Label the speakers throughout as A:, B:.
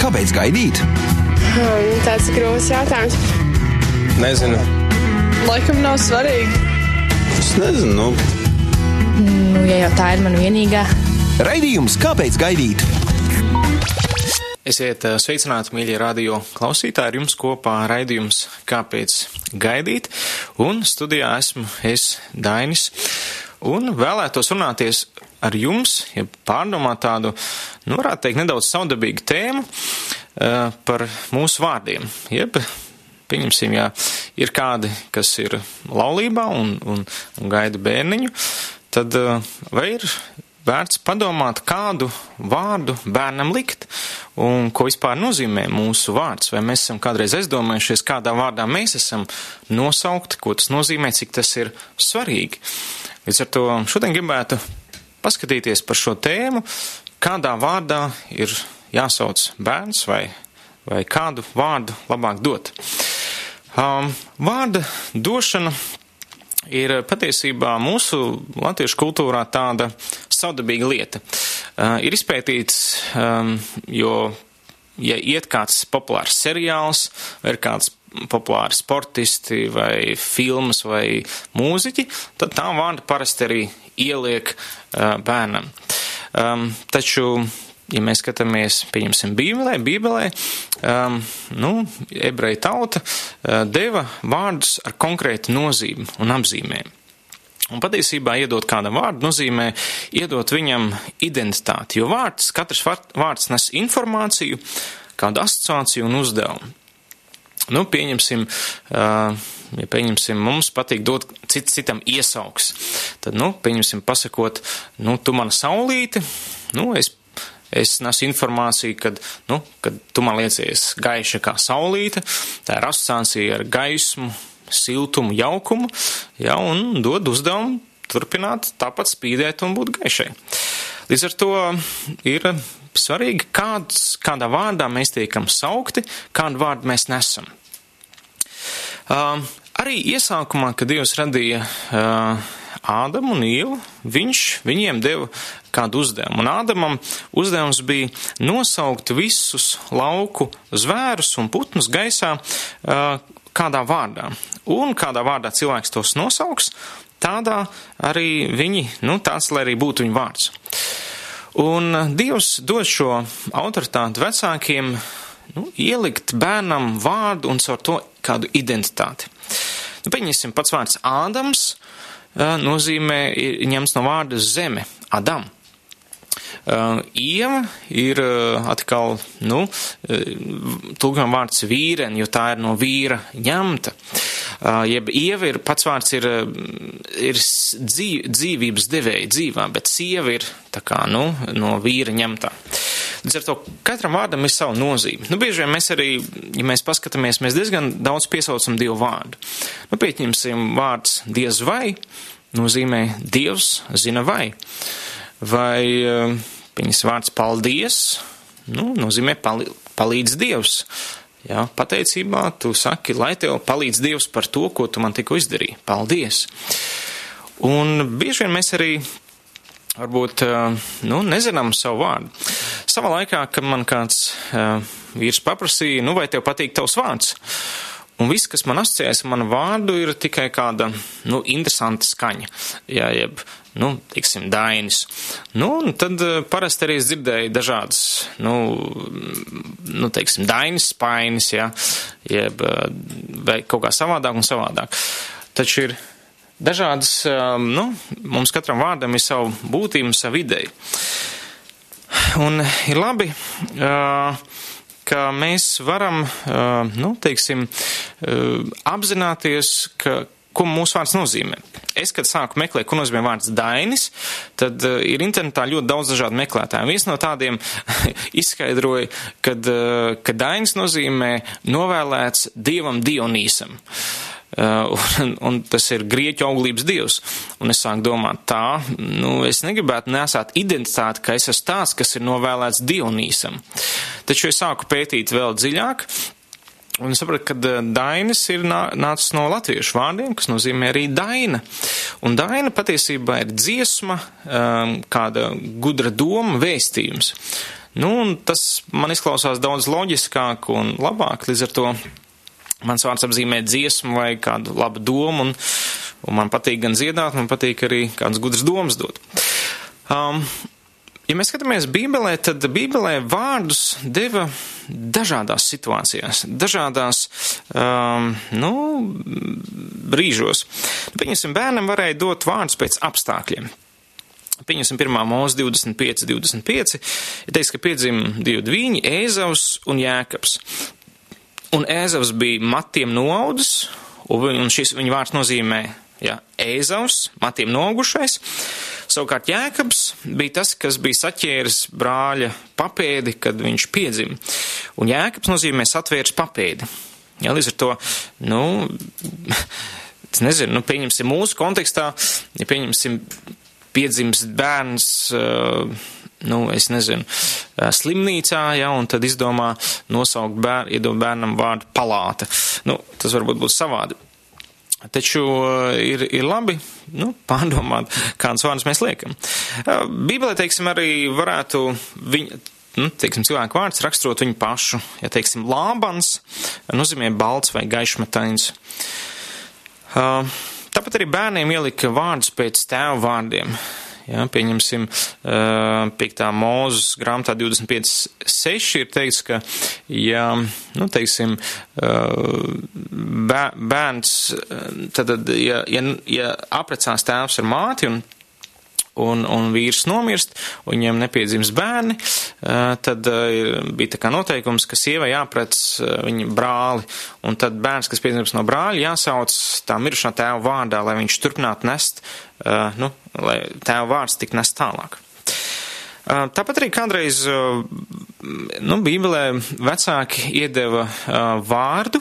A: Kāpēc gaidīt?
B: Hmm, tāds grūts jautājums.
C: Nezinu.
B: Laikam nav svarīgi.
C: Es nezinu. Nu.
D: Nu, ja jau tā ir mana vienīgā.
A: Raidījums Kāpēc gaidīt?
E: Esiet sveicināti, mīļie radio klausītāji, ar jums kopā raidījums Kāpēc gaidīt, un studijā esmu es, Dainis, un vēlētos runāties ar jums, ja pārdomāt tādu, nu, varētu teikt, nedaudz saudabīgu tēmu uh, par mūsu vārdiem, jeb pieņemsim, ja ir kādi, kas ir laulībā un, un, un gaida bērniņu, tad uh, vai ir vērts padomāt, kādu vārdu bērnam likt un ko vispār nozīmē mūsu vārds. Vai mēs esam kādreiz aizdomājušies, kādā vārdā mēs esam nosaukti, ko tas nozīmē, cik tas ir svarīgi. Līdz ar to šodien gribētu paskatīties par šo tēmu, kādā vārdā ir jāsauc bērns vai, vai kādu vārdu labāk dot. Um, vārda došana ir patiesībā mūsu latviešu kultūrā tāda savdabīga lieta. Uh, ir izpētīts, um, jo, ja iet kāds populārs seriāls, vai ir kāds populāri sportisti, vai filmas, vai mūziķi, tad tā vārda parasti arī ieliek uh, bērnam. Um, taču ja mēs skatāmies, pieņemsim, Bībelē, Bībelē, um, nu, ebreja tauta uh, deva vārdus ar konkrētu nozīmi un apzīmēm. Un patiesībā iedot kādam vārdu nozīmē iedot viņam identitāti, jo vārds, katrs vārds nes informāciju, kādu asociāciju un uzdevumu. Nu, pieņemsim, ja pieņemsim, mums patīk dot cits citam iesauks, tad, nu, pieņemsim, pasakot, nu, tu mana saulīte, nu, es es nesu informāciju, kad, nu, kad tu man liecies gaiša kā saulīte, tā ir asociācija ar gaismu, siltumu, jaukumu, ja, un dod uzdevumu turpināt tāpat spīdēt un būt gaišai. Līdz ar to ir svarīgi, kāds, kādā vārdā mēs tiekam saukti, kādu vārdu mēs nesam. Uh, arī iesākumā, kad Dievs radīja uh, Ādamu un Ievu, viņš viņiem deva kādu uzdevumu. Un Ādamam uzdevums bija nosaukt visus lauku zvērus un putnus gaisā kādā vārdā. Un kādā vārdā cilvēks tos nosauks, tādā arī viņi, nu, tāds, lai arī būtu viņa vārds. Un Dievs dod šo autoritāti vecākiem, nu, ielikt bērnam vārdu un caur to kādu identitāti. Nu, pieņemsim pats vārds Ādams, nozīmē ņemts no vārda zeme, Adam. Uh, ieva ir uh, atkal, nu, uh, tulkam vārds vīren, jo tā ir no vīra ņemta. Uh, jeb ieva ir, pats vārds ir, ir dzīv, dzīvības devēja dzīvā, bet sieva ir tā kā, nu, no vīra ņemtā. Līdz ar to katram vārdam ir sava nozīme. Nu, bieži vien mēs arī, ja mēs paskatāmies, mēs diezgan daudz piesaucam dievu vārdu. Nu, pieņemsim vārds diez vai, nozīmē dievs zina vai. Vai viņas vārds paldies, nu, nozīmē palīdz dievs. Jā, pateicībā tu saki, lai tev palīdz Dievs par to, ko tu man tikko izdarīji. Paldies! Un bieži vien mēs arī varbūt nu, nezinām savu vārdu. Savā laikā, kad man kāds uh, vīrs paprasīja, nu vai tev patīk tavs vārds? Un viss, kas man asociējas ar manu vārdu, ir tikai kāda, nu, interesanta skaņa. Jā, jeb, nu, teiksim, dainis. Nu, un tad parasti arī es dzirdēju dažādas, nu, nu teiksim, dainis, spainis, jā, jeb, vai kaut kā savādāk un savādāk. Taču ir dažādas, nu, mums katram vārdam ir savu būtību, savu ideju. Un ir labi, ka mēs varam, nu, teiksim, apzināties, ka, ko mūsu vārds nozīmē. Es, kad sāku meklēt, ko nozīmē vārds Dainis, tad uh, ir internetā ļoti daudz dažādu meklētāju. Viens no tādiem izskaidroja, kad, uh, ka Dainis nozīmē novēlēts dievam Dionīsam. Uh, un, un tas ir grieķu auglības dievs. Un es sāku domāt, tā, nu, es negribētu nesāt identitāti, ka es esmu tāds, kas ir novēlēts Dionīsam. Taču es sāku pētīt vēl dziļāk, Un sapratu, ka dainis ir nācis no latviešu vārdiem, kas nozīmē arī daina. Un daina patiesībā ir dziesma, um, kāda gudra doma, vēstījums. Nu, un tas man izklausās daudz loģiskāk un labāk, līdz ar to mans vārds apzīmē dziesmu vai kādu labu domu, un, un man patīk gan dziedāt, man patīk arī kādas gudras domas dot. Um, Ja mēs skatāmies Bībelē, tad Bībelē vārdus deva dažādās situācijās, dažādās um, nu, brīžos. Pieņemsim, bērnam varēja dot vārdus pēc apstākļiem. Pieņemsim, 1. mūzika 25, 25. Ir teiks, ka piedzima divi dviņi, Ēzavs un Jēkabs. Un Ēzavs bija matiem noaudis, un šis viņa vārds nozīmē ja, Ēzavs, matiem nogušais. Savukārt Jēkabs bija tas, kas bija saķēris brāļa papēdi, kad viņš piedzima. Un Jēkabs nozīmē satvērs papēdi. Ja, līdz ar to, nu, es nezinu, nu, pieņemsim mūsu kontekstā, ja pieņemsim piedzimst bērns, uh, nu, es nezinu, slimnīcā, ja, un tad izdomā nosaukt bērnu, iedot bērnam vārdu palāta. Nu, tas varbūt būs savādi. Taču ir, ir labi nu, pārdomāt, kādas vārdus mēs liekam. Bībelē, teiksim, arī varētu viņa, nu, teiksim, cilvēku vārds raksturot viņu pašu. Ja, teiksim, lābans nozīmē balts vai gaišmatains. Uh, tāpat arī bērniem ielika vārdus pēc tēva vārdiem. Ja, pieņemsim, piektā mūzes grāmatā 25.6 ir teikts, ka, ja, nu, teiksim, bērns, tad, ja, ja, ja aprecās tēvs ar māti un un, un vīrs nomirst, un viņiem nepiedzims bērni, tad bija tā kā noteikums, ka sievai jāprec viņa brāli, un tad bērns, kas piedzims no brāļa, jāsauc tā mirušā tēva vārdā, lai viņš turpinātu nest, nu, lai tēva vārds tik nest tālāk. Tāpat arī kādreiz, nu, Bībelē vecāki iedeva vārdu,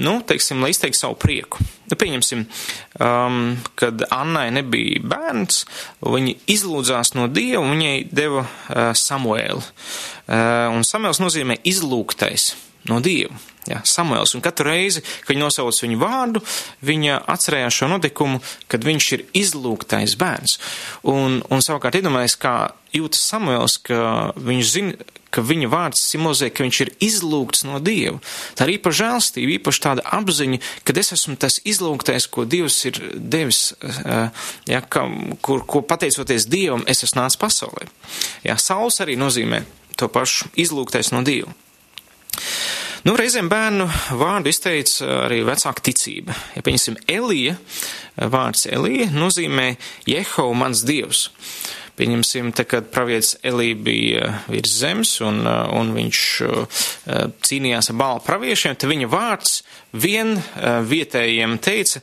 E: nu, teiksim, lai izteiktu savu prieku. Nu, pieņemsim, kad Annai nebija bērns, viņa izlūdzās no Dieva un viņai deva Samuēlu. Un Samuēls nozīmē izlūgtais no Dieva. Jā, Samuēls, un katru reizi, kad viņa nosauc viņu vārdu, viņa atcerējās šo notikumu, kad viņš ir izlūgtais bērns. Un, un savukārt iedomājies, kā jūtas Samuēls, ka viņš zina, ka viņa vārds simbolizē, ka viņš ir izlūgts no Dieva. Tā ir īpaši žēlstība, īpaši tāda apziņa, ka es esmu tas izlūgtais, ko Dievs ir devis, ja, ka, kur, ko pateicoties Dievam, es esmu nācis pasaulē. Jā, Sauls arī nozīmē to pašu izlūgtais no Dieva. Nu, reizēm bērnu vārdu izteica arī vecāka ticība. Ja pieņemsim Elija, vārds Elija nozīmē Jehova mans dievs. Pieņemsim, te, kad pravietis Elija bija virs zemes un, un viņš cīnījās ar bālu praviešiem, te viņa vārds vien vietējiem teica,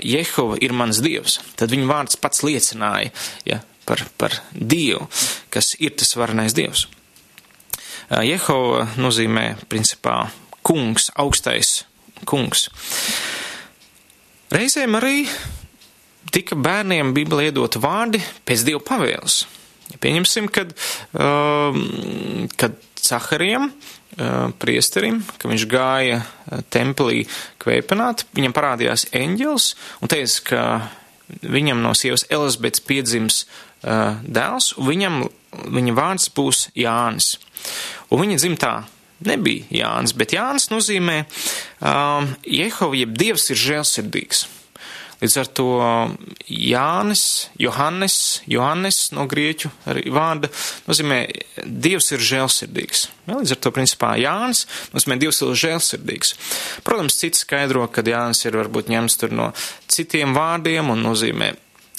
E: Jehova ir mans dievs. Tad viņa vārds pats liecināja ja, par, par dievu, kas ir tas varenais dievs. Jehova nozīmē principā kungs, augstais kungs. Reizēm arī tika bērniem Bībelē iedot vārdi pēc Dieva pavēles. Pieņemsim, kad, um, kad Caharijam, uh, priesterim, ka viņš gāja templī kvēpanāt, viņam parādījās eņģels un teica, ka viņam no sievas Elizabetes piedzims dēls, un viņam, viņa vārds būs Jānis. Un viņa dzimtā nebija Jānis, bet Jānis nozīmē um, Jehova, jeb Dievs ir žēlsirdīgs. Līdz ar to Jānis, Johannes, Johannes no grieķu vārda nozīmē Dievs ir žēlsirdīgs. Ja, līdz ar to, principā, Jānis nozīmē Dievs ir žēlsirdīgs. Protams, cits skaidro, ka Jānis ir varbūt ņemts tur no citiem vārdiem un nozīmē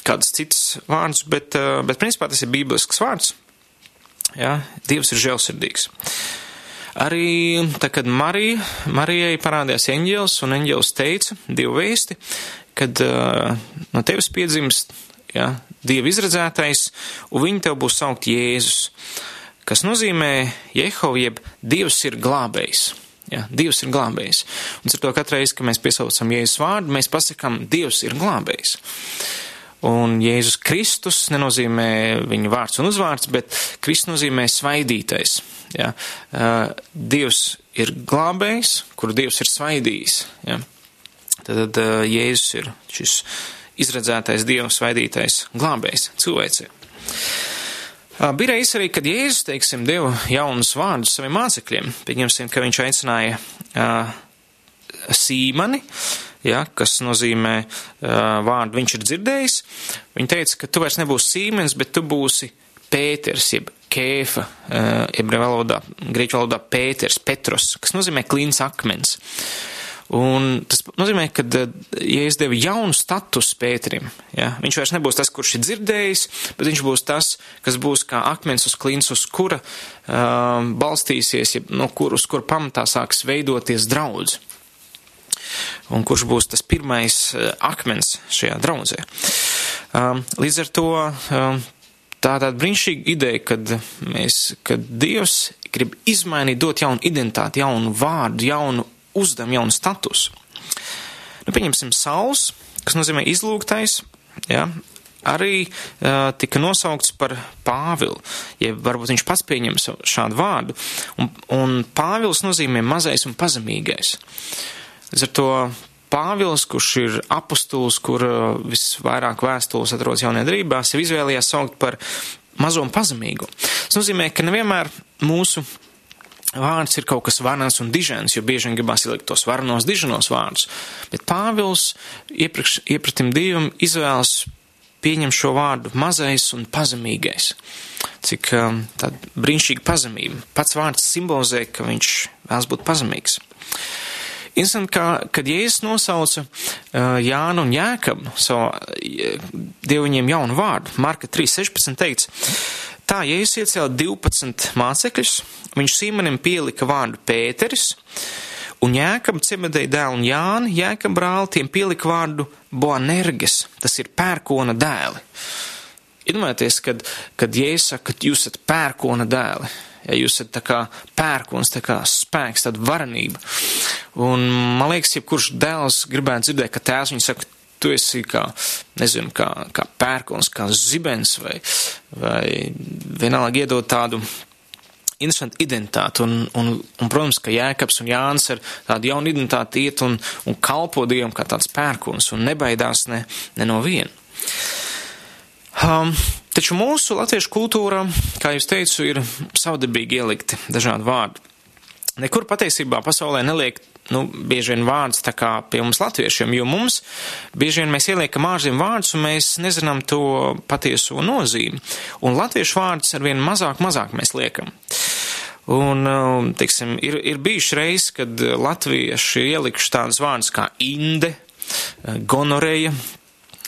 E: kāds cits vārds, bet, uh, bet principā tas ir bībelisks vārds. Ja, Dievs ir žēlsirdīgs. Arī tā, kad Marija, Marijai parādījās eņģēlis, un eņģēlis teica divu vēsti, kad uh, no tevis piedzimst ja, Dieva izredzētais, un viņi tev būs saukt Jēzus, kas nozīmē Jehova, jeb Dievs ir glābējs. Ja, Dievs ir glābējs. Un ar to katru reizi, kad mēs piesaucam Jēzus vārdu, mēs pasakām, Dievs ir glābējs. Un Jēzus Kristus nenozīmē viņa vārds un uzvārds, bet Kristus nozīmē svaidītais. Ja? Dievs ir glābējs, kuru Dievs ir svaidījis. Ja? Tad, tad Jēzus ir šis izredzētais Dieva svaidītais glābējs cilvēcei. Bija reizes arī, kad Jēzus, teiksim, deva jaunus vārdus saviem mācekļiem. Pieņemsim, ka viņš aicināja uh, sīmani, ja, kas nozīmē uh, vārdu viņš ir dzirdējis. Viņa teica, ka tu vairs nebūsi sīmenis, bet tu būsi Pēters, jeb kēfa, uh, ebreju valodā, grieķu valodā Pēters, Petros, kas nozīmē klīns akmens. Un tas nozīmē, ka, ja es devu jaunu statusu Pēterim, ja, viņš vairs nebūs tas, kurš ir dzirdējis, bet viņš būs tas, kas būs kā akmens uz klīns, uz kura um, balstīsies, ja, no kur, uz kura pamatā sāks veidoties draudz. Un kurš būs tas pirmais uh, akmens šajā draudzē. Um, līdz ar to um, Tā tāda brīnišķīga ideja, kad mēs, kad Dievs grib izmainīt, dot jaunu identitāti, jaunu vārdu, jaunu uzdevumu, jaunu statusu. Nu, pieņemsim Sauls, kas nozīmē izlūgtais, ja, arī uh, tika nosaukts par Pāvilu, ja varbūt viņš pats pieņem šādu vārdu, un, un Pāvils nozīmē mazais un pazemīgais. Līdz ar to Pāvils, kurš ir apustulis, kur visvairāk vēstules atrodas jaunajā darbā, sev izvēlējās saukt par mazo un pazemīgu. Tas nozīmē, ka nevienmēr mūsu vārds ir kaut kas varans un dižens, jo bieži vien gribās ielikt tos varanos, diženos vārdus. Bet Pāvils iepriekš, iepratim Dievam izvēlas pieņem šo vārdu mazais un pazemīgais. Cik um, tāda brīnišķīga pazemība. Pats vārds simbolizē, ka viņš vēlas būt pazemīgs. Interesanti, kā, kad Jēzus nosauca uh, Jānu un Jēkabu, savu uh, dievu viņiem jaunu vārdu, Marka 3.16 teikts, tā Jēzus iecēla 12 mācekļus, viņš Sīmanim pielika vārdu Pēteris, un Jēkab cebedēja dēlu un Jāni, Jēkab brāli tiem pielika vārdu Boanerges, tas ir pērkona dēli. Iedomājieties, kad, kad Jēzus saka, ka jūs esat pērkona dēli ja jūs esat tā kā pērkons, tā kā spēks, tāda varenība. Un man liekas, ja kurš dēls gribētu dzirdēt, ka tēvs viņu saka, tu esi kā, nezinu, kā, kā pērkons, kā zibens vai, vai vienalga iedot tādu interesantu identitāti. Un, un, un, protams, ka Jēkabs un Jānis ar tādu jaunu identitāti iet un, un kalpo Dievam kā tāds pērkons un nebaidās ne, ne no viena. Um, taču mūsu latviešu kultūrā, kā jūs teicu, ir savdabīgi ielikti dažādi vārdi. Nekur patiesībā pasaulē neliek, nu, bieži vien vārdus tā kā pie mums latviešiem, jo mums bieži vien mēs ieliekam ārzem vārdus un mēs nezinām to patieso nozīmi. Un latviešu vārdus arvien mazāk, mazāk mēs liekam. Un, um, teiksim, ir, ir bijuši reizes, kad latvieši ielikuši tādus vārdus kā inde, gonoreja,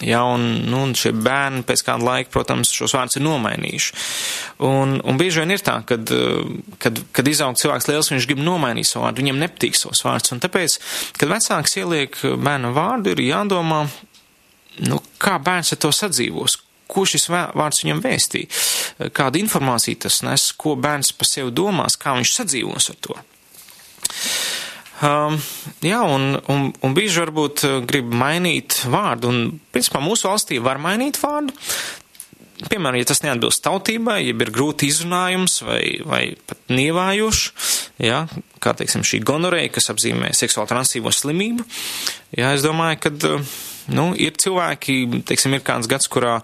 E: Ja, un, nu, un šie bērni pēc kāda laika, protams, šos vārdus ir nomainījuši. Un, un bieži vien ir tā, kad, kad, kad izaug cilvēks liels, viņš grib nomainīt savu vārdu, viņam nepatīk savs vārds. Un tāpēc, kad vecāks ieliek bērnu vārdu, ir jādomā, nu, kā bērns ar to sadzīvos, ko šis vārds viņam vēstī, kādu informāciju tas nes, ko bērns pa sevi domās, kā viņš sadzīvos ar to. Um, jā, un, un, un bieži varbūt uh, grib mainīt vārdu, un, principā, mūsu valstī var mainīt vārdu. Piemēram, ja tas neatbilst tautībai, ja ir grūti izrunājums vai, vai pat nievājošs, jā, kā, teiksim, šī gonoreja, kas apzīmē seksuāli transīvo slimību, jā, es domāju, ka, uh, nu, ir cilvēki, teiksim, ir kāds gads, kurā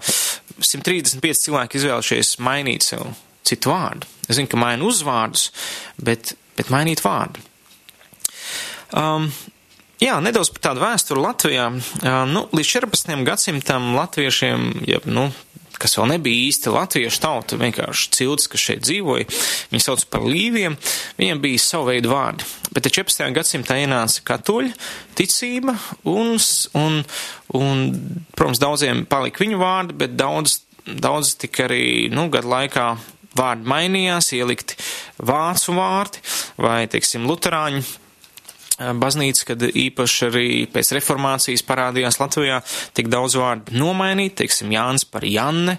E: 135 cilvēki izvēlušies mainīt sev citu vārdu. Es zinu, ka maina uzvārdus, bet, bet mainīt vārdu. Um, Jā, nedaudz par tādu vēsturi Latvijā. Uh, nu, līdz 14. gadsimtam latviešiem, ja, nu, kas vēl nebija īsti latviešu tauta, vienkārši cilts, kas šeit dzīvoja, viņi sauc par līviem, viņiem bija savu veidu vārdi. Bet 14. gadsimtā ienāca katoļu ticība un, un, un, protams, daudziem palika viņu vārdi, bet daudz, daudz tika arī, nu, gadu laikā vārdi mainījās, ielikti vācu vārdi vai, teiksim, luterāņu baznīca, kad īpaši arī pēc reformācijas parādījās Latvijā tik daudz vārdu nomainīt, teiksim, Jānis par Janne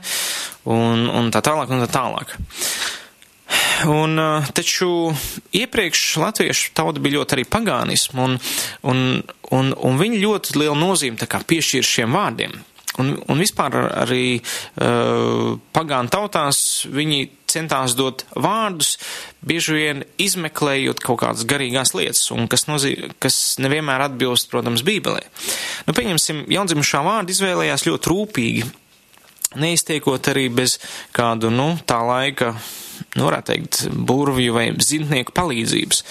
E: un, un tā tālāk un tā tālāk. Un, taču iepriekš latviešu tauta bija ļoti arī pagānismu, un, un, un, un viņi ļoti lielu nozīmi piešķir šiem vārdiem. Un, un vispār arī uh, pagānu tautās viņi centās dot vārdus, bieži vien izmeklējot kaut kādas garīgās lietas, un kas, nozīm, kas nevienmēr atbilst, protams, Bībelē. Nu, pieņemsim, jaundzimušā vārda izvēlējās ļoti rūpīgi neiztiekot arī bez kādu, nu, tā laika, nu, varētu teikt, burvju vai zintnieku palīdzības.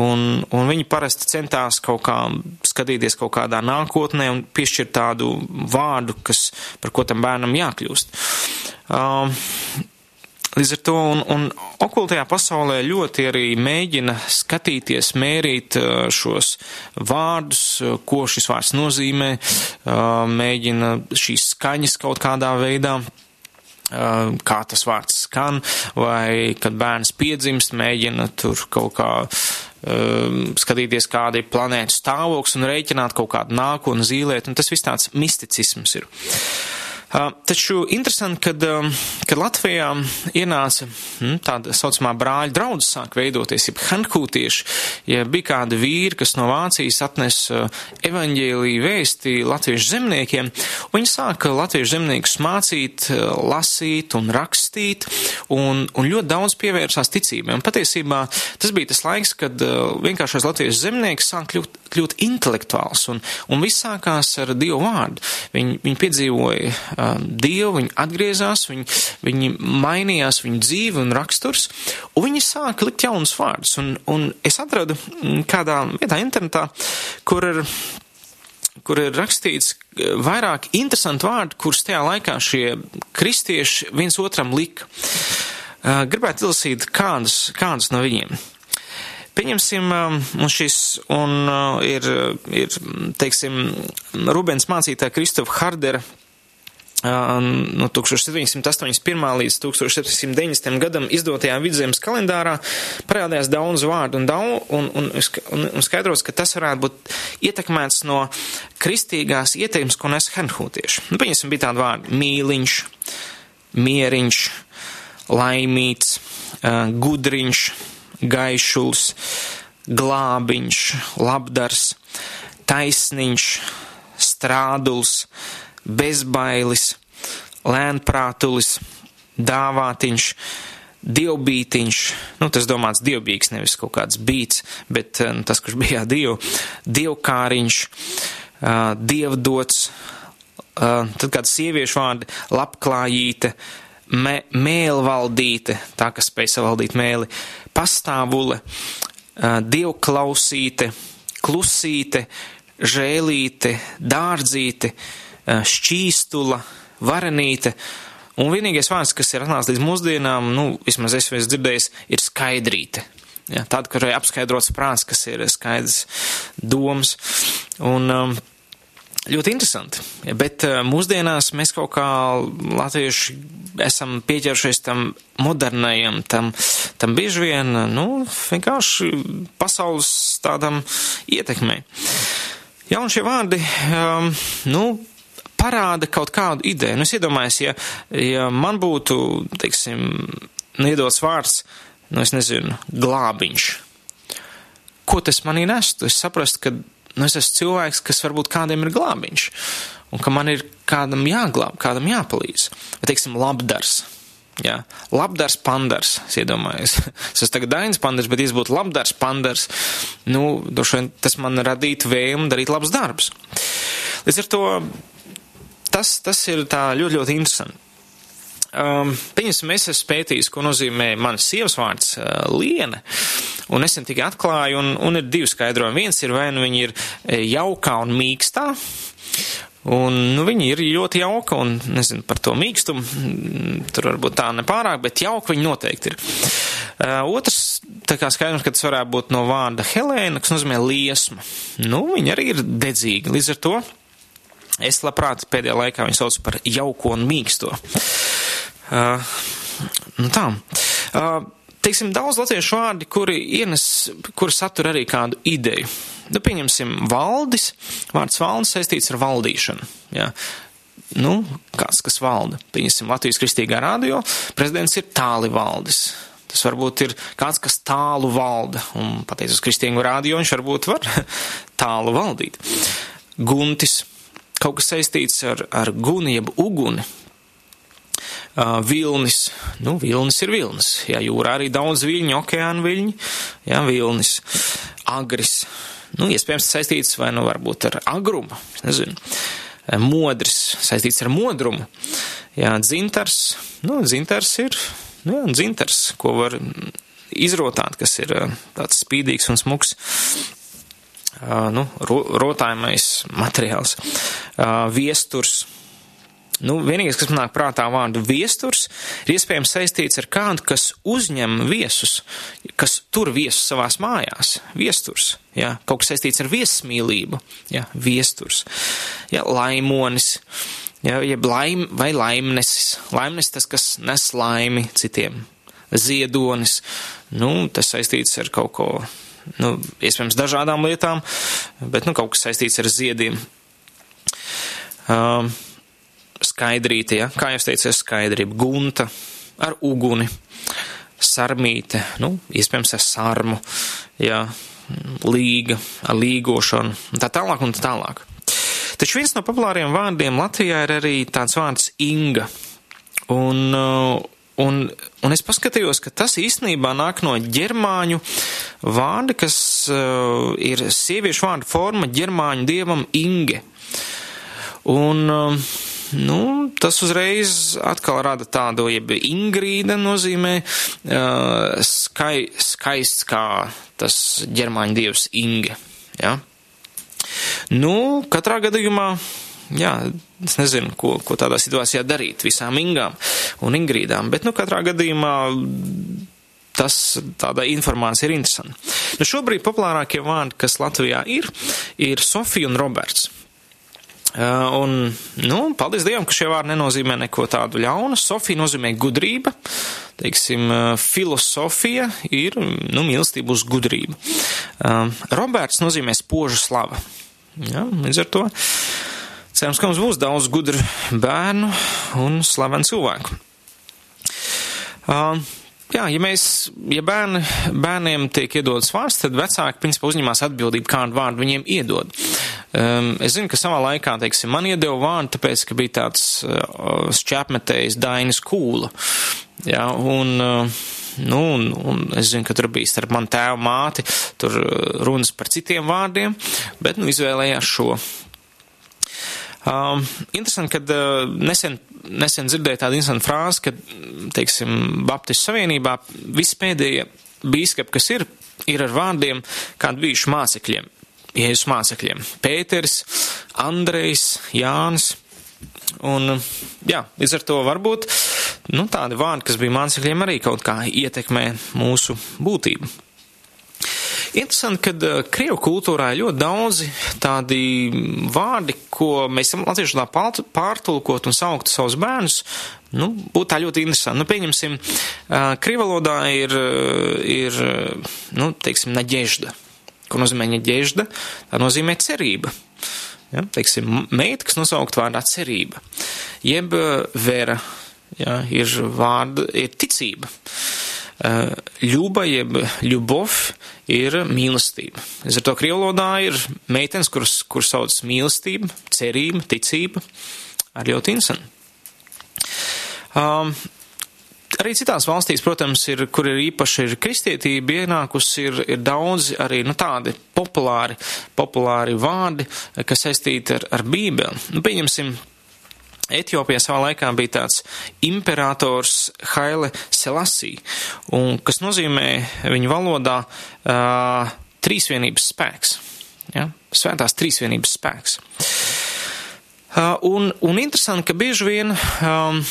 E: Un, un viņi parasti centās kaut kā skatīties kaut kādā nākotnē un piešķirt tādu vārdu, kas, par ko tam bērnam jākļūst. Uh, Līdz ar to un, un okultajā pasaulē ļoti arī mēģina skatīties, mērīt šos vārdus, ko šis vārds nozīmē, mēģina šīs skaņas kaut kādā veidā kā tas vārds skan, vai kad bērns piedzimst, mēģina tur kaut kā um, skatīties, kāda ir planētas stāvoklis un rēķināt kaut kādu nākotni zīlēt, un tas viss tāds misticisms ir. Uh, Taču interesanti, kad, kad Latvijā ienāca hm, tāda saucamā brāļa draudzes sāk veidoties, jeb hankūtieši, ja bija kādi vīri, kas no Vācijas atnes evaņģēlīju vēsti latviešu zemniekiem, viņi sāka latviešu zemniekus mācīt, lasīt un rakstīt, un, un ļoti daudz pievērsās ticībai. Un patiesībā tas bija tas laiks, kad vienkāršais latviešu zemnieks sāk kļūt, kļūt intelektuāls, un, un viss sākās ar Dievu vārdu. Viņi, viņi piedzīvoja Dievu, viņi atgriezās, viņi, viņi mainījās viņu dzīve un raksturs, un viņi sāka likt jaunus vārdus. Un, un es atradu kādā vietā internetā, kur ir kur ir rakstīts vairāk interesanti vārdi, kurus tajā laikā šie kristieši viens otram lika. Gribētu izlasīt kādus, kādus no viņiem. Pieņemsim, un šis un ir, ir, teiksim, Rubens mācītāja Kristofa Hardera no 1781. līdz 1790. gadam izdotajā vidzemes kalendārā parādījās daudz vārdu un, daudz, un, un, un, un skaidrots, ka tas varētu būt ietekmēts no kristīgās ieteikums, ko nes henhūtieši. Nu, pieņemsim, bija tādi vārdi mīliņš, mieriņš, laimīts, gudriņš, gaišuls, glābiņš, labdars, taisniņš, strāduls, bezbailis, lēnprātulis, dāvātiņš, dievbītiņš, nu tas domāts dievbīgs, nevis kaut kāds bīts, bet nu, tas, kurš bija dievu, dievkāriņš, uh, dievdots, uh, tad kāds sieviešu vārdi, labklājīte, me, mēlvaldīte, tā, kas spēj savaldīt mēli, pastāvule, dievklausīte, klusīte, žēlīte, dārdzīte, šķīstula, varenīte. Un vienīgais vārds, kas ir atnācis līdz mūsdienām, nu, vismaz es esmu dzirdējis, ir skaidrīte. Ja, tāda, kurai apskaidrots prāts, kas ir skaidrs domas. Un, um, ļoti interesanti. Bet uh, mūsdienās mēs kaut kā latvieši esam pieķeršies tam modernajam, tam, tam bieži vien, nu, vienkārši pasaules tādam ietekmei. Ja, un šie vārdi, um, nu, parāda kaut kādu ideju. Nu, es iedomājos, ja, ja man būtu, teiksim, iedots vārds, nu, es nezinu, glābiņš. Ko tas manī nestu? Es saprastu, ka nu, es esmu cilvēks, kas varbūt kādam ir glābiņš, un ka man ir kādam jāglāb, kādam jāpalīdz. Vai, teiksim, labdars. Jā, labdars pandars, es iedomājos. Es esmu tagad Dainis pandars, bet, ja būtu labdars pandars, nu, droši vien tas man radītu vēlmu darīt labus darbus. Līdz ar to tas, tas ir tā ļoti, ļoti interesanti. Um, Pieņemsim, es esmu pētījis, ko nozīmē manas sievas vārds uh, liena, un es tikai atklāju, un, un ir divi skaidrojumi. Viens ir, vai nu viņi ir e, jaukā un mīkstā, Un, nu, viņi ir ļoti jauka, un, nezinu, par to mīkstumu, mm, tur varbūt tā nepārāk, bet jauka viņi noteikti ir. Uh, otrs, tā kā skaidrs, ka tas varētu būt no vārda Helēna, kas nozīmē liesma. Nu, viņi arī ir dedzīgi, līdz ar to Es labprāt pēdējā laikā viņu saucu par jauko un mīksto. Uh, nu tā. Uh, teiksim, daudz latviešu vārdi, kuri ienes, kuri satur arī kādu ideju. Nu, pieņemsim, valdis. Vārds valdis saistīts ar valdīšanu. Jā. Nu, kāds, kas valda. Pieņemsim, Latvijas kristīgā radio. Prezidents ir tāli valdis. Tas varbūt ir kāds, kas tālu valda. Un, pateicoties kristīgo radio, viņš varbūt var tālu valdīt. Guntis kaut kas saistīts ar, ar guni, jeb uguni. Vilnis, nu, vilnis ir vilnis. Jā, jūrā arī daudz viļņu, okeāna viļņi, jā, vilnis. Agris, nu, iespējams saistīts vai, nu, varbūt ar agrumu, nezinu. Modrs, saistīts ar modrumu. Jā, dzintars, nu, dzintars ir, nu, jā, dzintars, ko var izrotāt, kas ir tāds spīdīgs un smuks, nu, ro, rotājumais materiāls. Viesturs, Nu, vienīgais, kas man nāk prātā vārdu viesturs, ir iespējams saistīts ar kādu, kas uzņem viesus, kas tur viesus savās mājās. Viesturs, jā, kaut kas saistīts ar viesmīlību, jā, viesturs, jā, laimonis, jā, jeb laim vai laimnesis. Laimnesis tas, kas nes laimi citiem. Ziedonis, nu, tas saistīts ar kaut ko, nu, iespējams dažādām lietām, bet, nu, kaut kas saistīts ar ziediem. Um, skaidrīte, ja? kā jau teicu, skaidrība, gunta ar uguni, sarmīte, nu, iespējams ar sarmu, ja? līga, ar līgošanu, un tā tālāk un tā tālāk. Taču viens no populāriem vārdiem Latvijā ir arī tāds vārds Inga. Un, un, un es paskatījos, ka tas īstenībā nāk no ģermāņu vārda, kas uh, ir sieviešu vārda forma ģermāņu dievam Inge. Un, uh, Nu, tas uzreiz atkal rada tādu, jeb Ingrīda nozīmē uh, skai, skaists kā tas ģermāņu dievs Inge. Ja? Nu, katrā gadījumā, jā, es nezinu, ko, ko tādā situācijā darīt visām Ingām un Ingrīdām, bet, nu, katrā gadījumā tas tāda informācija ir interesanta. Nu, šobrīd populārākie vārdi, kas Latvijā ir, ir Sofija un Roberts. Uh, un, nu, paldies Dievam, ka šie vārdi nenozīmē neko tādu ļaunu. Sofija nozīmē gudrība, teiksim, uh, filosofija ir, nu, mīlestība uz gudrību. Uh, Roberts nozīmē spožu slava. Ja, līdz ar to cerams, ka mums būs daudz gudru bērnu un slavenu cilvēku. Jā, ja mēs, ja bērni, bērniem tiek iedodas vārds, tad vecāki, principā, uzņemās atbildību, kādu vārdu viņiem iedod. Um, es zinu, ka savā laikā, teiksim, man iedeva vārdu, tāpēc, ka bija tāds uh, šķēpmetējs Dainis Kūla. Jā, un, uh, nu, un, un es zinu, ka tur bija starp man tēvu māti, tur runas par citiem vārdiem, bet, nu, izvēlējās šo. Um, interesanti, kad uh, nesen, nesen dzirdēju tādu interesantu frāzi, ka, teiksim, Baptistu savienībā visi pēdējie bīskapi, kas ir, ir ar vārdiem kādu bijuši mācekļiem. Jēzus mācekļiem - Pēters, Andrejs, Jānis. Un, jā, līdz ar to varbūt nu, tādi vārdi, kas bija mācekļiem, arī kaut kā ietekmē mūsu būtību. Interesanti, ka uh, Krievu kultūrā ir ļoti daudzi tādi vārdi, ko mēs latviešu tā pārtulkot un sauktu savus bērnus. Nu, būtu tā ļoti interesanti. Nu, pieņemsim, uh, Krievalodā ir, ir nu, teiksim, naģežda ko nozīmē ņeģežda, tā nozīmē cerība. Ja, teiksim, meita, kas nosaukt vārdā cerība, jeb eh, vera, ja, ir vārda, ir ticība. Ļuba, eh, jeb ļubov, ir mīlestība. Es ar to krievlodā ir meitenes, kuras, kuras sauc mīlestība, cerība, ticība, ļoti interesanti. Um, Arī citās valstīs, protams, ir, kur ir īpaši ir kristietība ienākusi, ir, ir daudz arī nu, tādi populāri, populāri vārdi, kas saistīti ar, ar Bībeli. Nu, pieņemsim, Etiopijā savā laikā bija tāds imperators Haile Selasī, un kas nozīmē viņu valodā uh, trīsvienības spēks. Ja? Svētās trīsvienības spēks. Uh, un, un interesanti, ka bieži vien um,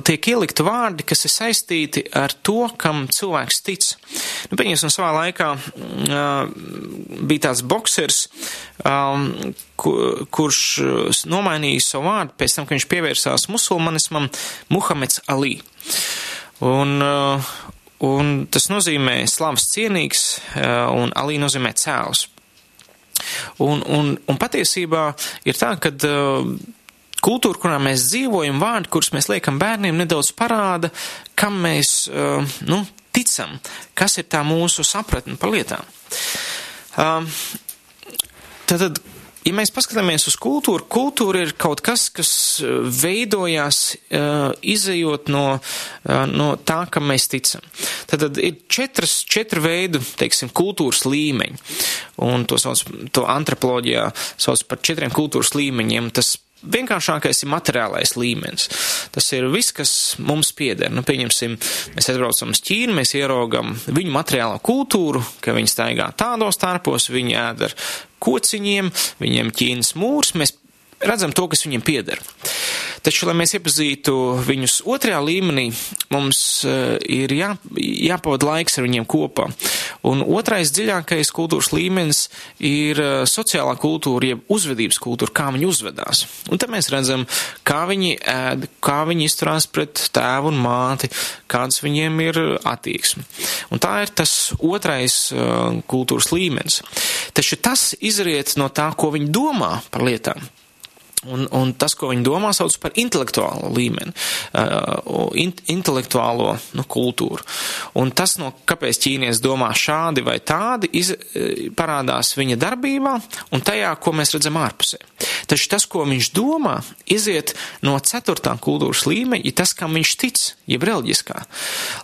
E: tiek ielikt vārdi, kas ir saistīti ar to, kam cilvēks tic. Nu, pieņemsim, savā laikā uh, bija tāds boksers, um, kur, kurš nomainīja savu vārdu pēc tam, ka viņš pievērsās musulmanismam, Muhameds Ali. Un, uh, un tas nozīmē slavas cienīgs, uh, un Ali nozīmē cēls. Un, un, un patiesībā ir tā, ka uh, kultūra, kurā mēs dzīvojam, vārdi, kurus mēs liekam bērniem, nedaudz parāda, kam mēs uh, nu, ticam, kas ir tā mūsu sapratne par lietām. Uh, tad, ja mēs paskatāmies uz kultūru, kultūra ir kaut kas, kas veidojās uh, izējot no, no tā, kam mēs ticam. Tad, tad ir četras, četru veidu, teiksim, kultūras līmeņi, un to sauc, to antropoloģijā sauc par četriem kultūras līmeņiem. Tas vienkāršākais ir materiālais līmenis. Tas ir viss, kas mums pieder. Nu, pieņemsim, mēs aizbraucam uz Ķīnu, mēs ieraugam viņu materiālo kultūru, ka viņi staigā tādos starpos, viņi ēd ar kociņiem, viņiem Ķīnas mūrs, mēs redzam to, kas viņiem pieder. Taču, lai mēs iepazītu viņus otrajā līmenī, mums uh, ir jā, jāpavada laiks ar viņiem kopā. Un otrais dziļākais kultūras līmenis ir uh, sociālā kultūra, jeb uzvedības kultūra, kā viņi uzvedās. Un te mēs redzam, kā viņi ēd, kā viņi izturās pret tēvu un māti, kāds viņiem ir attieksme. Un tā ir tas otrais uh, kultūras līmenis. Taču tas izriet no tā, ko viņi domā par lietām. Un, un tas, ko viņi domā, sauc par intelektuālo līmeni, uh, in, intelektuālo nu, kultūru. Un tas, no kāpēc ķīnietis domā šādi vai tādi, iz, uh, parādās viņa darbībā un tajā, ko mēs redzam ārpusē. Taču tas, ko viņš domā, iziet no ceturtā kultūras līmeņa, ir tas, kam viņš tic, jeb reliģiskā.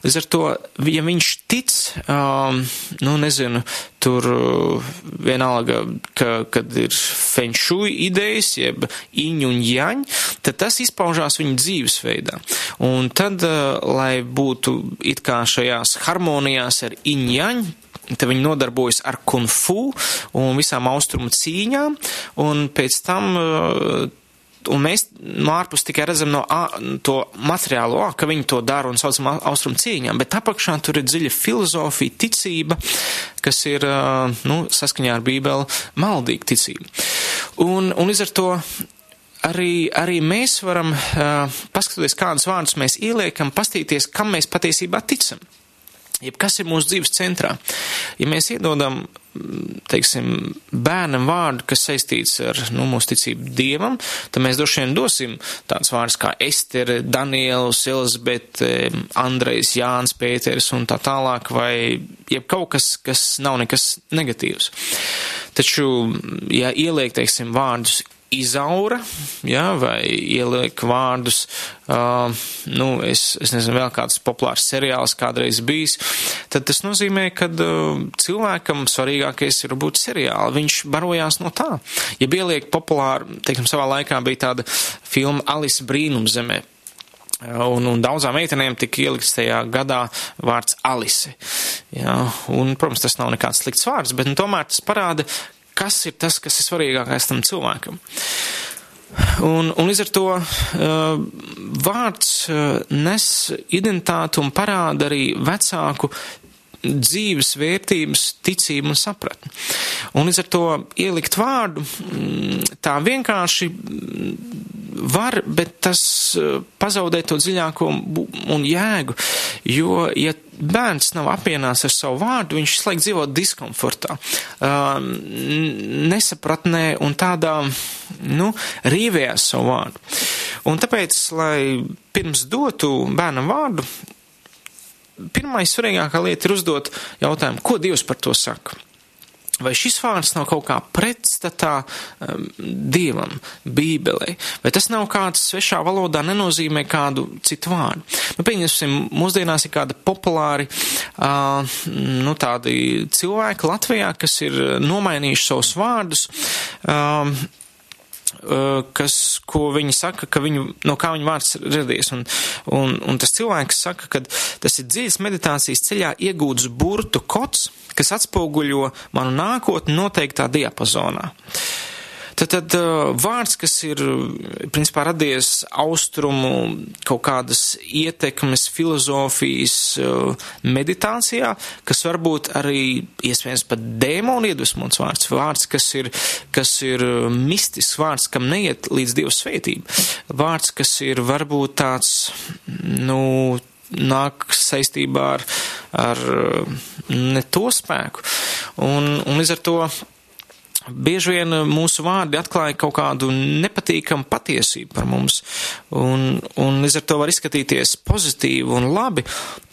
E: Līdz ar to, ja viņš tic, um, nu, nezinu, tur uh, vienalga, ka, kad ir fenšui idejas, jeb iņu un jaņ, tad tas izpaužās viņa dzīvesveidā. Un tad, uh, lai būtu it kā šajās harmonijās ar iņu jaņ, Te viņi nodarbojas ar kung fu un visām austrumu cīņām, un pēc tam uh, un mēs no ārpus tikai redzam no a, to materiālo, a, ka viņi to dara un saucam austrumu cīņām, bet apakšā tur ir dziļa filozofija, ticība, kas ir, nu, saskaņā ar bībeli, maldīga ticība. Un, un līdz ar to arī, arī mēs varam, uh, paskatoties, kādus vārdus mēs ieliekam, pastīties, kam mēs patiesībā ticam. Jeb kas ir mūsu dzīves centrā? Ja mēs iedodam, teiksim, bērnam vārdu, kas saistīts ar, nu, mūsu ticību Dievam, tad mēs droši vien dosim tāds vārds kā Estere, Daniels, Elizabete, Andrejs, Jānis, Pēters un tā tālāk, vai jeb kaut kas, kas nav nekas negatīvs. Taču, ja ieliek, teiksim, vārdus izaura, jā, vai ieliek vārdus, uh, nu, es, es nezinu, vēl kāds populārs seriāls kādreiz bijis, tad tas nozīmē, ka uh, cilvēkam svarīgākais ir būt seriāli. Viņš barojās no tā. Ja ieliek populāri, teiksim, savā laikā bija tāda filma Alice brīnumzemē. Un, un daudzām meitenēm tika ielikts tajā gadā vārds Alise. Jā, un, protams, tas nav nekāds slikts vārds, bet nu, tomēr tas parāda, kas ir tas, kas ir svarīgākais tam cilvēkam. Un, un līdz ar to uh, vārds uh, nes identitāti un parāda arī vecāku dzīves vērtības, ticību un sapratni. Un līdz ar to ielikt vārdu mm, tā vienkārši var, bet tas eh, pazaudē to dziļāko un jēgu, jo, ja bērns nav apvienās ar savu vārdu, viņš slēgt dzīvo diskomfortā, nesapratnē un tādā, nu, rīvējās savu vārdu. Un tāpēc, lai pirms dotu bērnam vārdu, pirmais svarīgākā lieta ir uzdot jautājumu, ko Dievs par to saka. Vai šis vārds nav kaut kā pretstatā um, dievam, bībelē, vai tas nav kāds svešā valodā nenozīmē kādu citu vārdu? Nu, pieņemsim, mūsdienās ir kāda populāri, uh, nu, tādi cilvēki Latvijā, kas ir nomainījuši savus vārdus. Uh, kas, ko viņi saka, ka viņu, no kā viņa vārds radies. Un, un, un tas cilvēks saka, ka tas ir dziļas meditācijas ceļā iegūts burtu kods, kas atspoguļo manu nākotni noteiktā diapazonā. Tad, tad vārds, kas ir principā radies austrumu kaut kādas ietekmes filozofijas meditācijā, kas varbūt arī iespējams pat dēmonu iedvesmots vārds, vārds, kas ir, kas ir mistisks vārds, kam neiet līdz Dieva svētība, vārds, kas ir varbūt tāds, nu, nāk saistībā ar, ar ne to spēku. Un, un līdz ar to bieži vien mūsu vārdi atklāja kaut kādu nepatīkamu patiesību par mums, un, un līdz ar to var izskatīties pozitīvi un labi,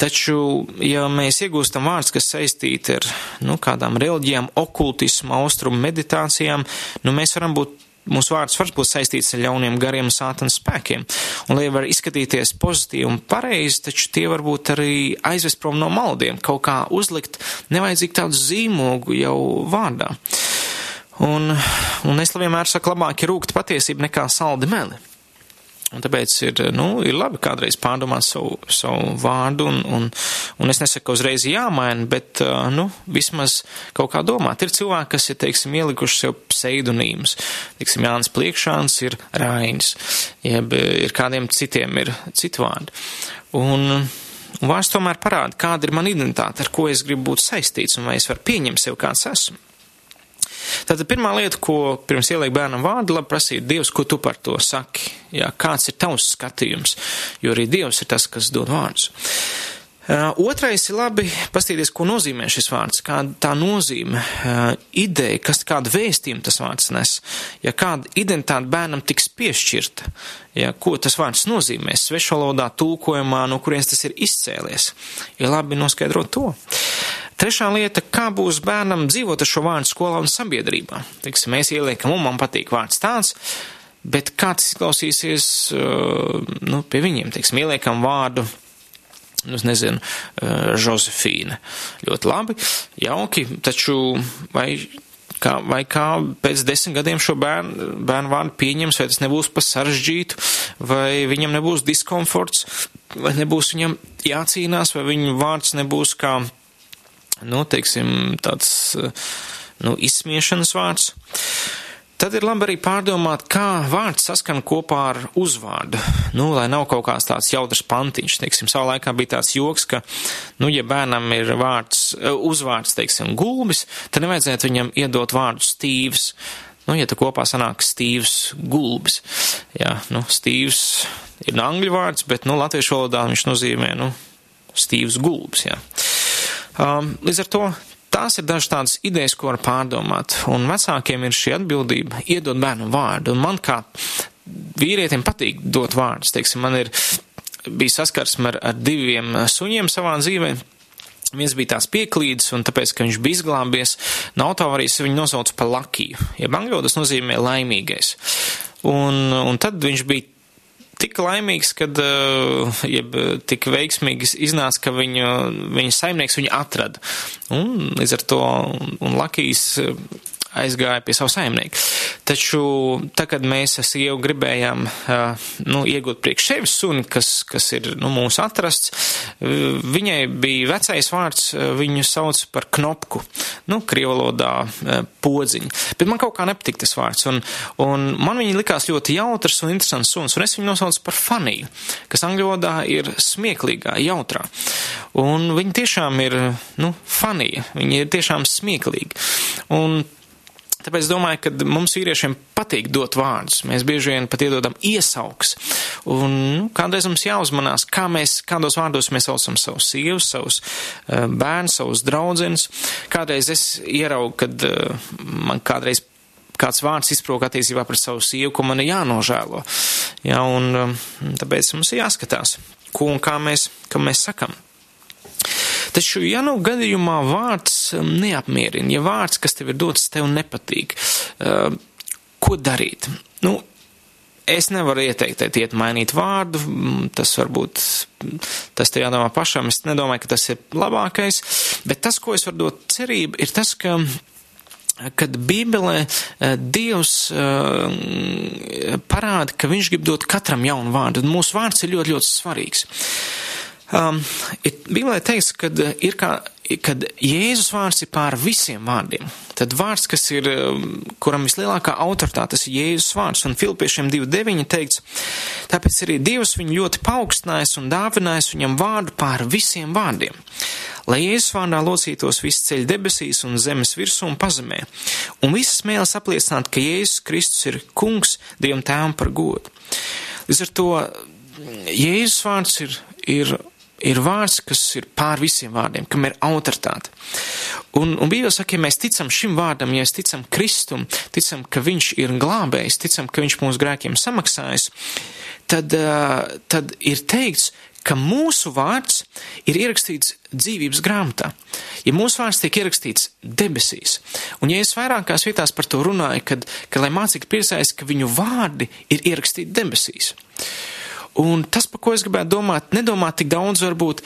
E: taču, ja mēs iegūstam vārds, kas saistīti ar, nu, kādām reliģijām, okultismu, austrumu meditācijām, nu, mēs varam būt mūsu vārds var būt saistīts ar ļauniem gariem sātans spēkiem. Un, lai var izskatīties pozitīvi un pareizi, taču tie var būt arī aizvest prom no maldiem, kaut kā uzlikt nevajadzīgi tādu zīmogu jau vārdā. Un, un es vienmēr saku, labāk ir rūkta patiesība nekā saldi meli. Un tāpēc ir, nu, ir labi kādreiz pārdomāt savu, savu vārdu, un, un, un es nesaku, uzreiz jāmaina, bet, nu, vismaz kaut kā domāt. Ir cilvēki, kas ir, teiksim, ielikuši sev pseidonīmus. Teiksim, Jānis Pliekšāns ir Rainis, jeb ir kādiem citiem ir citu vārdu. Un, un vārds tomēr parāda, kāda ir mana identitāte, ar ko es gribu būt saistīts, un vai es varu pieņemt sev kāds esmu. Tātad pirmā lieta, ko pirms ieliek bērnam vārdu, labi prasīt Dievs, ko tu par to saki. Jā, kāds ir tavs skatījums, jo arī Dievs ir tas, kas dod vārdus. Uh, otrais ir labi pastīties, ko nozīmē šis vārds, kāda tā nozīme, uh, ideja, kas kādu vēstījumu tas vārds nes, ja kāda identitāte bērnam tiks piešķirta, ja ko tas vārds nozīmē, svešvalodā, tulkojumā, no kurienes tas ir izcēlies, ir labi noskaidrot to. Trešā lieta, kā būs bērnam dzīvot ar šo vārdu skolā un sabiedrībā. Teiksim, mēs ieliekam, un man patīk vārds tāds, bet kā tas izklausīsies, nu, pie viņiem, teiksim, ieliekam vārdu, nu, es nezinu, Žozefīna. Ļoti labi, jauki, taču vai kā, vai kā pēc desmit gadiem šo bērnu, bērnu vārdu pieņems, vai tas nebūs pa sarežģītu, vai viņam nebūs diskomforts, vai nebūs viņam jācīnās, vai viņa vārds nebūs kā nu, teiksim, tāds, nu, izsmiešanas vārds. Tad ir labi arī pārdomāt, kā vārds saskan kopā ar uzvārdu. Nu, lai nav kaut kāds tāds jautrs pantiņš. Teiksim, savā laikā bija tāds joks, ka, nu, ja bērnam ir vārds, uzvārds, teiksim, gulbis, tad nevajadzētu viņam iedot vārdu stīvs. Nu, ja tu kopā sanāk stīvs gulbis. Jā, nu, stīvs ir angļu vārds, bet, nu, latviešu valodā viņš nozīmē, nu, stīvs gulbis, jā. Um, līdz ar to tās ir dažas tādas idejas, ko var pārdomāt. Un vecākiem ir šī atbildība iedot bērnu vārdu. Un man kā vīrietim patīk dot vārdus. Teiksim, man ir bija saskarsme ar, ar diviem suņiem savā dzīvē. Viens bija tās pieklīdes, un tāpēc, ka viņš bija izglābies no autoavārijas, viņu nosauca par lakiju. Ja angļu tas nozīmē laimīgais. Un, un tad viņš bija tik laimīgs, kad, eh, jeb tik veiksmīgi iznāca, ka viņu, viņa saimnieks viņu atrada. Un līdz ar to, un Lakijs aizgāja pie savu saimnieku. Taču, tā, kad mēs ar sievu gribējām nu, iegūt priekš sevis suni, kas, kas ir nu, mūsu atrasts, viņai bija vecais vārds, viņu sauc par knopku, nu, krievalodā podziņu. Bet man kaut kā nepatika tas vārds, un, un man viņa likās ļoti jautrs un interesants suns, un es viņu nosaucu par faniju, kas angļu valodā ir smieklīgā, jautrā. Un viņa tiešām ir, nu, fanija, viņa ir tiešām smieklīga. Un Tāpēc domāju, ka mums vīriešiem patīk dot vārdus. Mēs bieži vien pat iedodam iesauks. Un nu, kādreiz mums jāuzmanās, kā mēs, kādos vārdos mēs saucam savus sievas, savus uh, bērnus, savus draudzenus. Kādreiz es ieraugu, kad uh, man kādreiz kāds vārds izprok attiecībā par savu sievu, ko man ir jānožēlo. Jā, un um, tāpēc mums ir jāskatās, ko un kā mēs, mēs sakam. Taču, ja nu gadījumā vārds um, neapmierina, ja vārds, kas tev ir dots, tev nepatīk, uh, ko darīt? Nu, es nevaru ieteikt, teikt, iet mainīt vārdu, mm, tas varbūt, tas te jādomā pašam, es nedomāju, ka tas ir labākais, bet tas, ko es varu dot cerību, ir tas, ka kad Bībelē uh, Dievs uh, parāda, ka viņš grib dot katram jaunu vārdu, un mūsu vārds ir ļoti, ļoti svarīgs. Um, Bībelē teiks, ka uh, ir kā, kad Jēzus vārds ir pār visiem vārdiem. Tad vārds, kas ir, um, kuram vislielākā autoritāte, tas ir Jēzus vārds. Un Filipiešiem 2.9 teikts, tāpēc arī Dievs viņu ļoti paaugstinājis un dāvinājis viņam vārdu pār visiem vārdiem. Lai Jēzus vārdā locītos visi ceļi debesīs un zemes virsū un pazemē, un visas mēles apliecināt, ka Jēzus Kristus ir kungs Dievam tēvam par godu. Līdz ar to Jēzus vārds ir, ir ir vārds, kas ir pār visiem vārdiem, kam ir autoritāte. Un, un Bībele saka, ja mēs ticam šim vārdam, ja mēs ticam Kristum, ticam, ka viņš ir glābējs, ticam, ka viņš mūsu grēkiem samaksājis, tad, tad ir teikts, ka mūsu vārds ir ierakstīts dzīvības grāmatā. Ja mūsu vārds tiek ierakstīts debesīs, un ja es vairākās vietās par to runāju, kad, ka lai mācītu priecājas, ka viņu vārdi ir ierakstīti debesīs. Un tas, par ko es gribētu domāt, nedomāt tik daudz varbūt,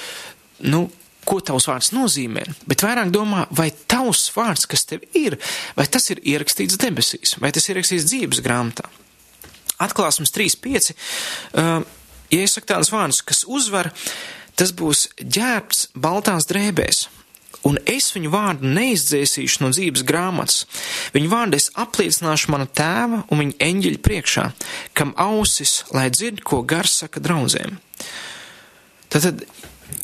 E: nu, ko tavs vārds nozīmē, bet vairāk domā, vai tavs vārds, kas tev ir, vai tas ir ierakstīts debesīs, vai tas ir ierakstīts dzīves grāmatā. Atklāsmes 3.5. Uh, ja es saku tādas vārdus, kas uzvar, tas būs ģērbts baltās drēbēs. Un es viņu vārdu neizdzēsīšu no dzīves grāmatas. Viņu vārdu es apliecināšu mana tēva un viņa eņģeļa priekšā, kam ausis, lai dzird, ko gars saka draudzēm. Tad,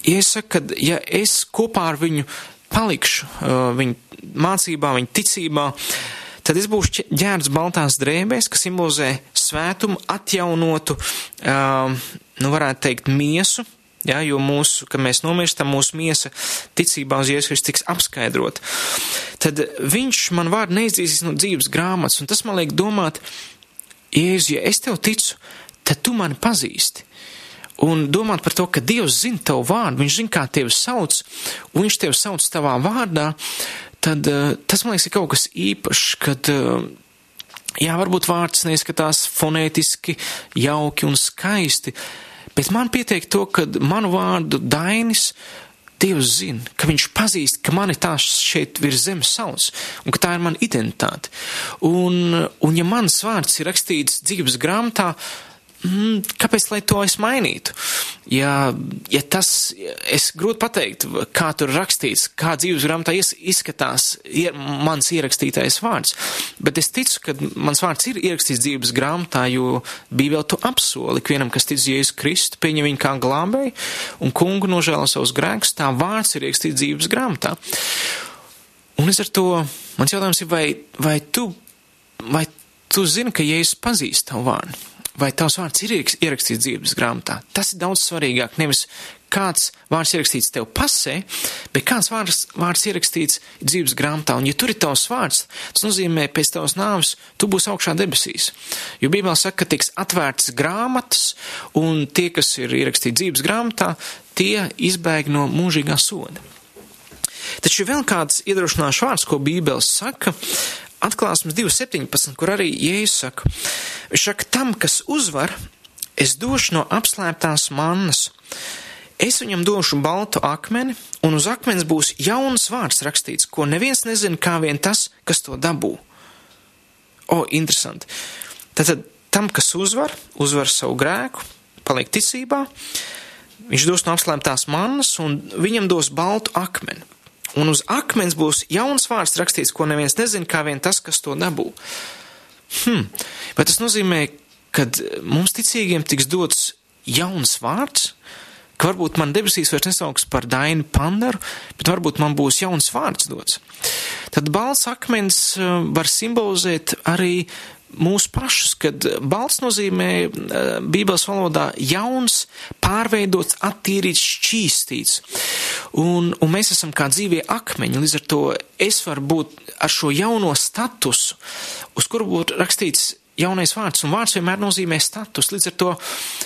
E: es saku, ka ja es kopā ar viņu palikšu uh, viņa mācībā, viņa ticībā, tad es būšu ģērbts baltās drēbēs, kas simbolizē svētumu, atjaunotu, uh, nu varētu teikt, miesu, Ja, jo mūsu, kad mēs nomirstam, mūsu miesa ticībā uz Jēzus Kristus tiks apskaidrot. Tad viņš man vārdu neizdzīsīs no dzīves grāmatas, un tas man liek domāt, Jēzus, ja es tev ticu, tad tu mani pazīsti. Un domāt par to, ka Dievs zina tavu vārdu, viņš zina, kā tevi sauc, un viņš tevi sauc tavā vārdā, tad uh, tas, man liekas, ir kaut kas īpašs, kad, uh, jā, varbūt vārds neizskatās fonētiski jauki un skaisti, Bet man pietiek to, ka manu vārdu Dainis Dievs zina, ka viņš pazīst, ka mani tā šeit virs zemes sauc, un ka tā ir mana identitāte. Un, un ja mans vārds ir rakstīts dzīves grāmatā, mm, kāpēc lai to es mainītu? Ja, ja tas, es grūti pateikt, kā tur rakstīts, kā dzīves grāmatā izskatās ir, mans ierakstītais vārds, bet es ticu, ka mans vārds ir ierakstīts dzīves grāmatā, jo Bībele to apsoli ikvienam, kas tic Jēzus Kristu, pieņem viņu kā glābēju un kungu nožēlo savus grēkus, tā vārds ir ierakstīts dzīves grāmatā. Un līdz ar to mans jautājums ir, vai, vai tu, vai tu zini, ka Jēzus pazīst tavu vārdu? Vai tavs vārds ir ierakstīts dzīves grāmatā. Tas ir daudz svarīgāk. Nevis kāds vārds ierakstīts tev pasē, bet kāds vārds, vārds ierakstīts dzīves grāmatā. Un ja tur ir tavs vārds, tas nozīmē, pēc tavas nāves tu būsi augšā debesīs. Jo Bībelē saka, ka tiks atvērtas grāmatas, un tie, kas ir ierakstīti dzīves grāmatā, tie izbēg no mūžīgā soda. Taču vēl kāds iedrošināšs vārds, ko Bībele saka, atklāsmes 2.17, kur arī Jēzus saka, viņš saka, tam, kas uzvar, es došu no apslēptās mannas. Es viņam došu baltu akmeni, un uz akmens būs jauns vārds rakstīts, ko neviens nezina, kā vien tas, kas to dabū. O, interesanti. Tātad tam, kas uzvar, uzvar savu grēku, paliek ticībā, viņš dos no apslēptās mannas, un viņam dos baltu akmeni un uz akmens būs jauns vārds rakstīts, ko neviens nezina, kā vien tas, kas to dabū. Hmm. Vai tas nozīmē, ka mums ticīgiem tiks dots jauns vārds, ka varbūt man debesīs vairs nesauks par Dainu Pandaru, bet varbūt man būs jauns vārds dots. Tad balts akmens eh, var simbolizēt arī mūsu pašus, kad balsts nozīmē eh, Bībeles valodā jauns, pārveidots, attīrīts, šķīstīts. Un, un mēs esam kā dzīvie akmeņi, līdz ar to es varu būt ar šo jauno statusu, uz kuru būtu rakstīts jaunais vārds, un vārds vienmēr nozīmē status. Līdz ar to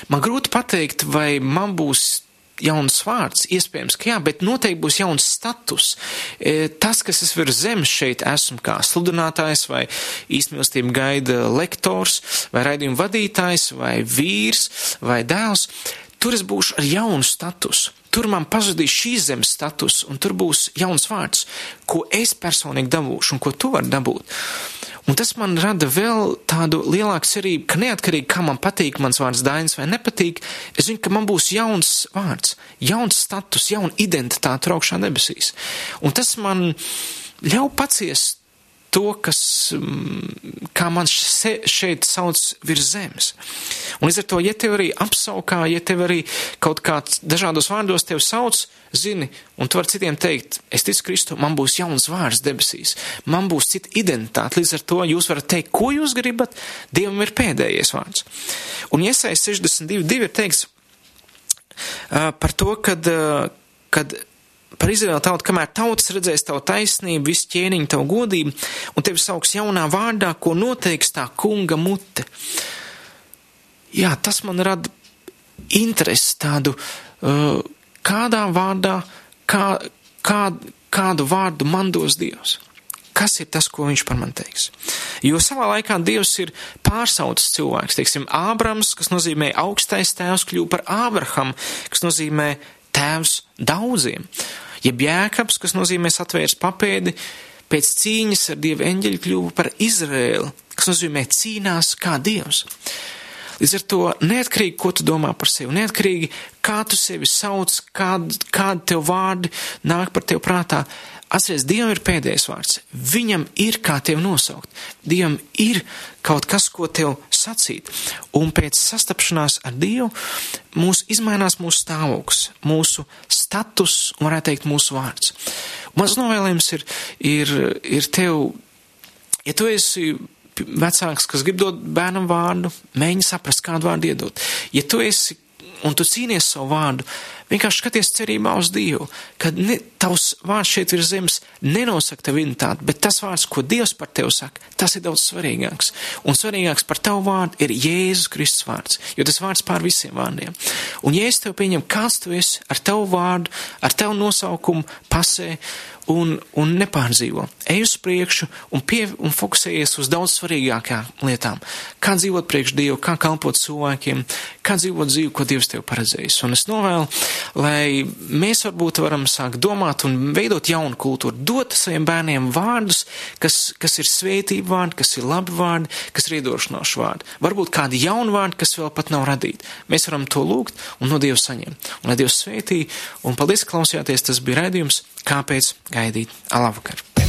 E: man grūti pateikt, vai man būs jauns vārds, iespējams, ka jā, bet noteikti būs jauns status. E, tas, kas es virs zemes šeit esmu kā sludinātājs vai īstmīlestību gaida lektors vai raidījuma vadītājs vai vīrs vai dēls, tur es būšu ar jaunu statusu. Tur man pazudīs šīs zemes status, un tur būs jauns vārds, ko es personīgi dabūšu un ko tu vari dabūt. Un tas man rada vēl tādu lielāku cerību, ka neatkarīgi kā man patīk mans vārds Dainis vai nepatīk, es zinu, ka man būs jauns vārds, jauns status, jauna identitāte augšā debesīs. Un tas man ļauj paciest to, kas, mm, kā man šeit sauc virs zemes. Un līdz ar to, ja tev arī apsaukā, ja tev arī kaut kāds dažādos vārdos tev sauc, zini, un tu vari citiem teikt, es ticu Kristu, man būs jauns vārds debesīs, man būs cita identitāte, līdz ar to jūs varat teikt, ko jūs gribat, Dievam ir pēdējais vārds. Un iesais 62.2 ir teiks par to, kad, kad par Izraēlu tautu, kamēr tautas redzēs tavu taisnību, visu ķēniņu, tavu godību, un tevi sauks jaunā vārdā, ko noteiks tā kunga mute. Jā, tas man rada interesi tādu, uh, kādā vārdā, kā, kā, kādu vārdu man dos Dievs. Kas ir tas, ko viņš par mani teiks? Jo savā laikā Dievs ir pārsaucis cilvēks. Teiksim, Ābrams, kas nozīmē augstais tēvs, kļūst par Ābraham, kas nozīmē tēvs daudziem. jeb jēkabs, kas nozīmē atvērs papēdi, pēc cīņas ar dievu eņģeļu kļuva par Izrēlu, kas nozīmē cīnās kā dievs. Līdz ar to neatkarīgi, ko tu domā par sevi, neatkarīgi, kā tu sevi sauc, kādi kād tev vārdi nāk par tev prātā, Atcerieties, Dievam ir pēdējais vārds. Viņam ir kā tevi nosaukt. Dievam ir kaut kas, ko tev sacīt. Un pēc sastapšanās ar Dievu mūs izmainās mūsu stāvoklis, mūsu status un, varētu teikt, mūsu vārds. Un mans novēlējums ir, ir, ir tev, ja tu esi vecāks, kas grib dot bērnam vārdu, mēģini saprast, kādu vārdu iedot. Ja tu esi un tu cīnies savu vārdu, Vienkārši skaties cerībā uz Dievu, kad ne, tavs vārds šeit virs zemes nenosaka tavu identitāti, bet tas vārds, ko Dievs par tevi saka, tas ir daudz svarīgāks. Un svarīgāks par tavu vārdu ir Jēzus Kristus vārds, jo tas vārds pār visiem vārdiem. Un es tev pieņemu, kāds tu esi ar tavu vārdu, ar tavu nosaukumu, pasē un, un nepārdzīvo. Ej uz priekšu un, pie, un fokusējies uz daudz svarīgākām lietām. Kā dzīvot priekš Dievu, kā kalpot cilvēkiem, kā dzīvot dzīvi, ko Dievs tev paredzējis. Un es novēlu, lai mēs varbūt varam sākt domāt un veidot jaunu kultūru, dot saviem bērniem vārdus, kas, kas ir svētība vārdi, kas ir labi vārdi, kas ir iedošanoši vārdi. Varbūt kādi jauni vārdi, kas vēl pat nav radīti. Mēs varam to lūgt un no Dieva saņemt. Un lai Dievs svētī, un paldies, ka klausījāties, tas bija raidījums Kāpēc gaidīt? Alavakar!